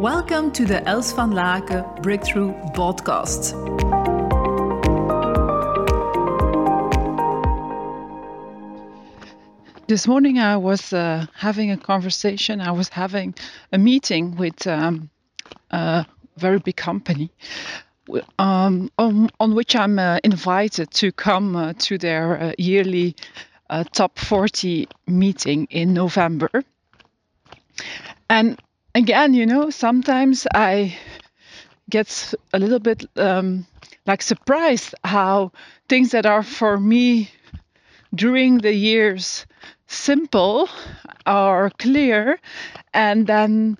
Welcome to the Els van Laken Breakthrough Podcast. This morning I was uh, having a conversation. I was having a meeting with um, a very big company um, on, on, which I'm uh, invited to come uh, to their uh, yearly uh, top 40 meeting in November. And again, you know, sometimes I get a little bit um, like surprised how things that are for me during the years simple are clear and then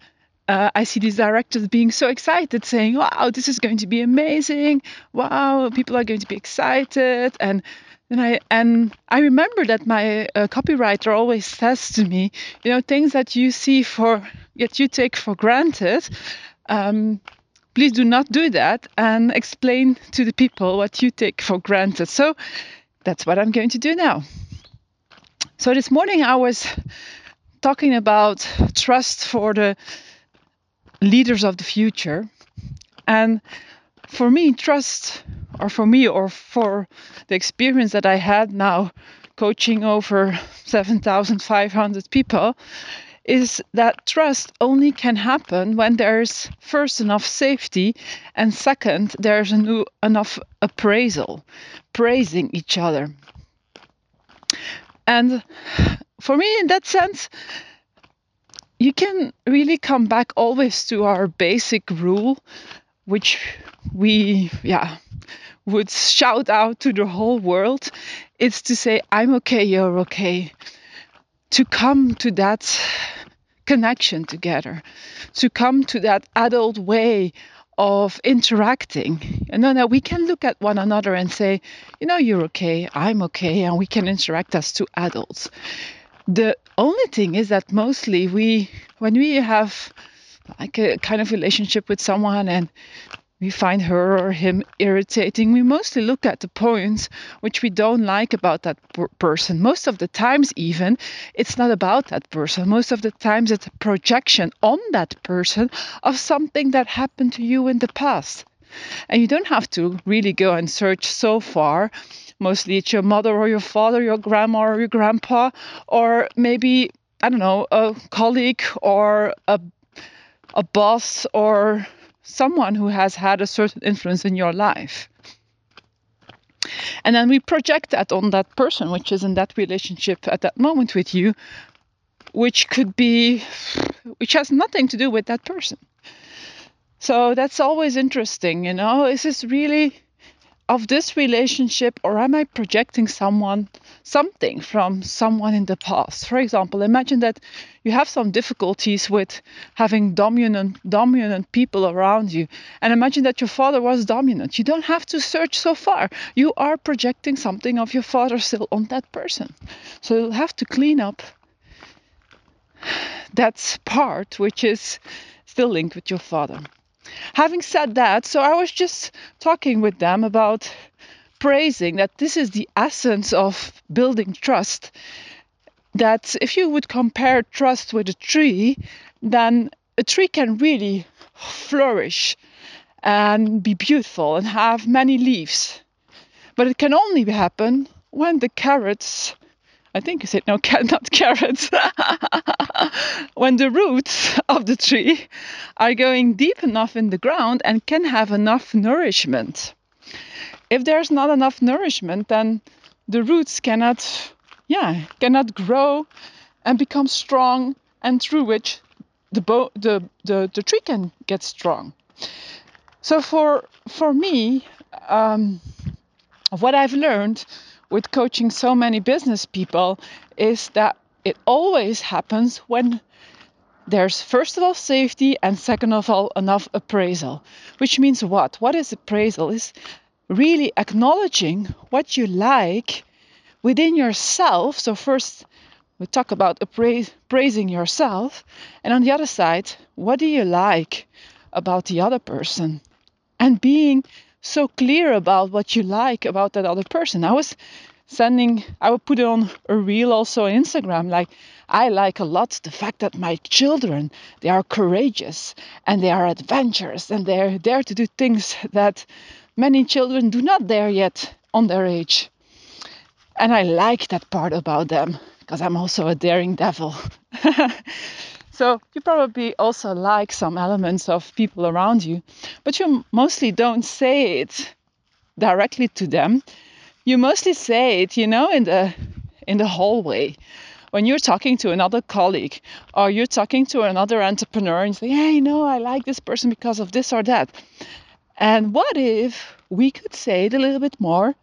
uh, I see these directors being so excited, saying, "Wow, this is going to be amazing! Wow, people are going to be excited!" And and I and I remember that my uh, copywriter always says to me, you know, things that you see for that you take for granted. Um, please do not do that and explain to the people what you take for granted. So that's what I'm going to do now. So this morning I was talking about trust for the leaders of the future. And for me, trust, or for me, or for the experience that I had now coaching over 7,500 people, is that trust only can happen when there's first enough safety and second there's a new, enough appraisal praising each other and for me in that sense you can really come back always to our basic rule, which we, yeah, would shout out to the whole world. It's to say, I'm okay, you're okay. To come to that connection together, to come to that adult way of interacting. And then we can look at one another and say, you know, you're okay, I'm okay, and we can interact as two adults. The only thing is that mostly we, when we have like a kind of relationship with someone and we find her or him irritating, we mostly look at the points which we don't like about that person. Most of the times, even, it's not about that person. Most of the times, it's a projection on that person of something that happened to you in the past. And you don't have to really go and search so far mostly it's your mother or your father, your grandma or your grandpa, or maybe, I don't know, a colleague or a, a boss or someone who has had a certain influence in your life. And then we project that on that person, which is in that relationship at that moment with you, which could be, which has nothing to do with that person. So that's always interesting, you know. Is this really of this relationship or am I projecting someone something from someone in the past? For example, imagine that you have some difficulties with having dominant dominant people around you and imagine that your father was dominant. You don't have to search so far. You are projecting something of your father still on that person. So you'll have to clean up that part which is still linked with your father. Having said that, so I was just talking with them about praising that this is the essence of building trust. That if you would compare trust with a tree, then a tree can really flourish and be beautiful and have many leaves. But it can only happen when the carrots I think you said no, not carrots. when the roots of the tree are going deep enough in the ground and can have enough nourishment. If there's not enough nourishment, then the roots cannot, yeah, cannot grow and become strong, and through which the bo- the, the the tree can get strong. So for for me, um, what I've learned with coaching so many business people is that it always happens when there's first of all safety and second of all enough appraisal. Which means what? What is appraisal? Is really acknowledging what you like within yourself. So first we talk about appra- praising yourself. And on the other side what do you like about the other person? And being so clear about what you like about that other person. I was sending, I would put it on a reel also on Instagram. Like, I like a lot the fact that my children, they are courageous and they are adventurous and they're there to do things that many children do not dare yet on their age. And I like that part about them because I'm also a daring devil. so you probably also like some elements of people around you, but you mostly don't say it directly to them. You mostly say it, you know, in the in the hallway when you're talking to another colleague or you're talking to another entrepreneur and say, hey, you know, I like this person because of this or that. And what if we could say it a little bit more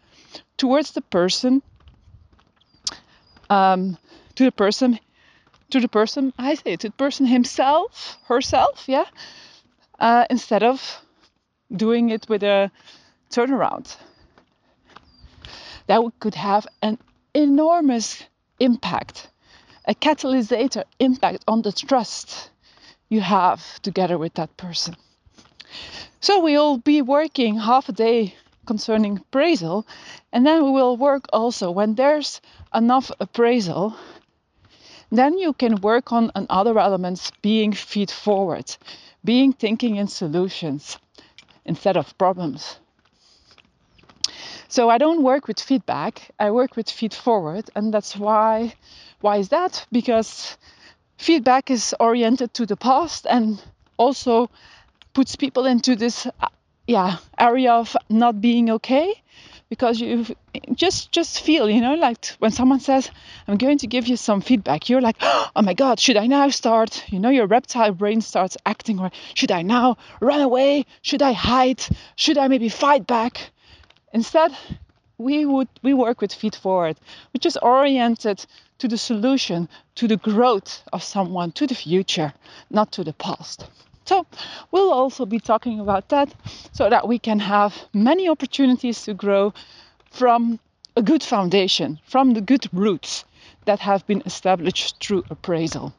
towards the person, um, to the person, to the person, I say to the person himself, herself, yeah, uh, instead of doing it with a turnaround. That could have an enormous impact a catalyst impact on the trust you have together with that person. So we'll be working half a day concerning appraisal, and then we will work also when there's enough appraisal. Then you can work on other elements being feed forward, being thinking in solutions instead of problems. So I don't work with feedback, I work with feed forward, and that's why why is that? Because feedback is oriented to the past and also puts people into this uh, yeah area of not being okay because you just just feel you know like when someone says i'm going to give you some feedback you're like oh my god should i now start you know your reptile brain starts acting or should i now run away? Should i hide? Should i maybe fight back? Instead we would we work with feed forward which is oriented to the solution, to the growth of someone, to the future, not to the past. So, we'll also be talking about that so that we can have many opportunities to grow from a good foundation, from the good roots that have been established through appraisal.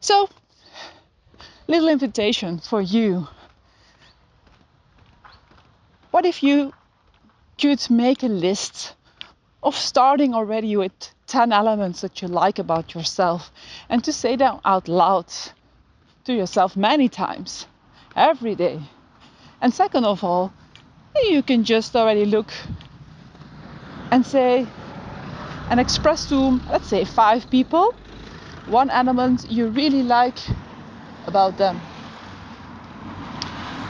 So, little invitation for you. What if you could make a list of starting already with 10 elements that you like about yourself and to say them out loud to yourself many times every day. And second of all, you can just already look and say and express to, let's say, five people one element you really like about them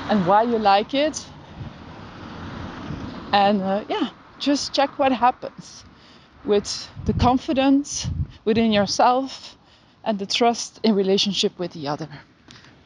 and why you like it. And uh, yeah, just check what happens with the confidence within yourself and the trust in relationship with the other.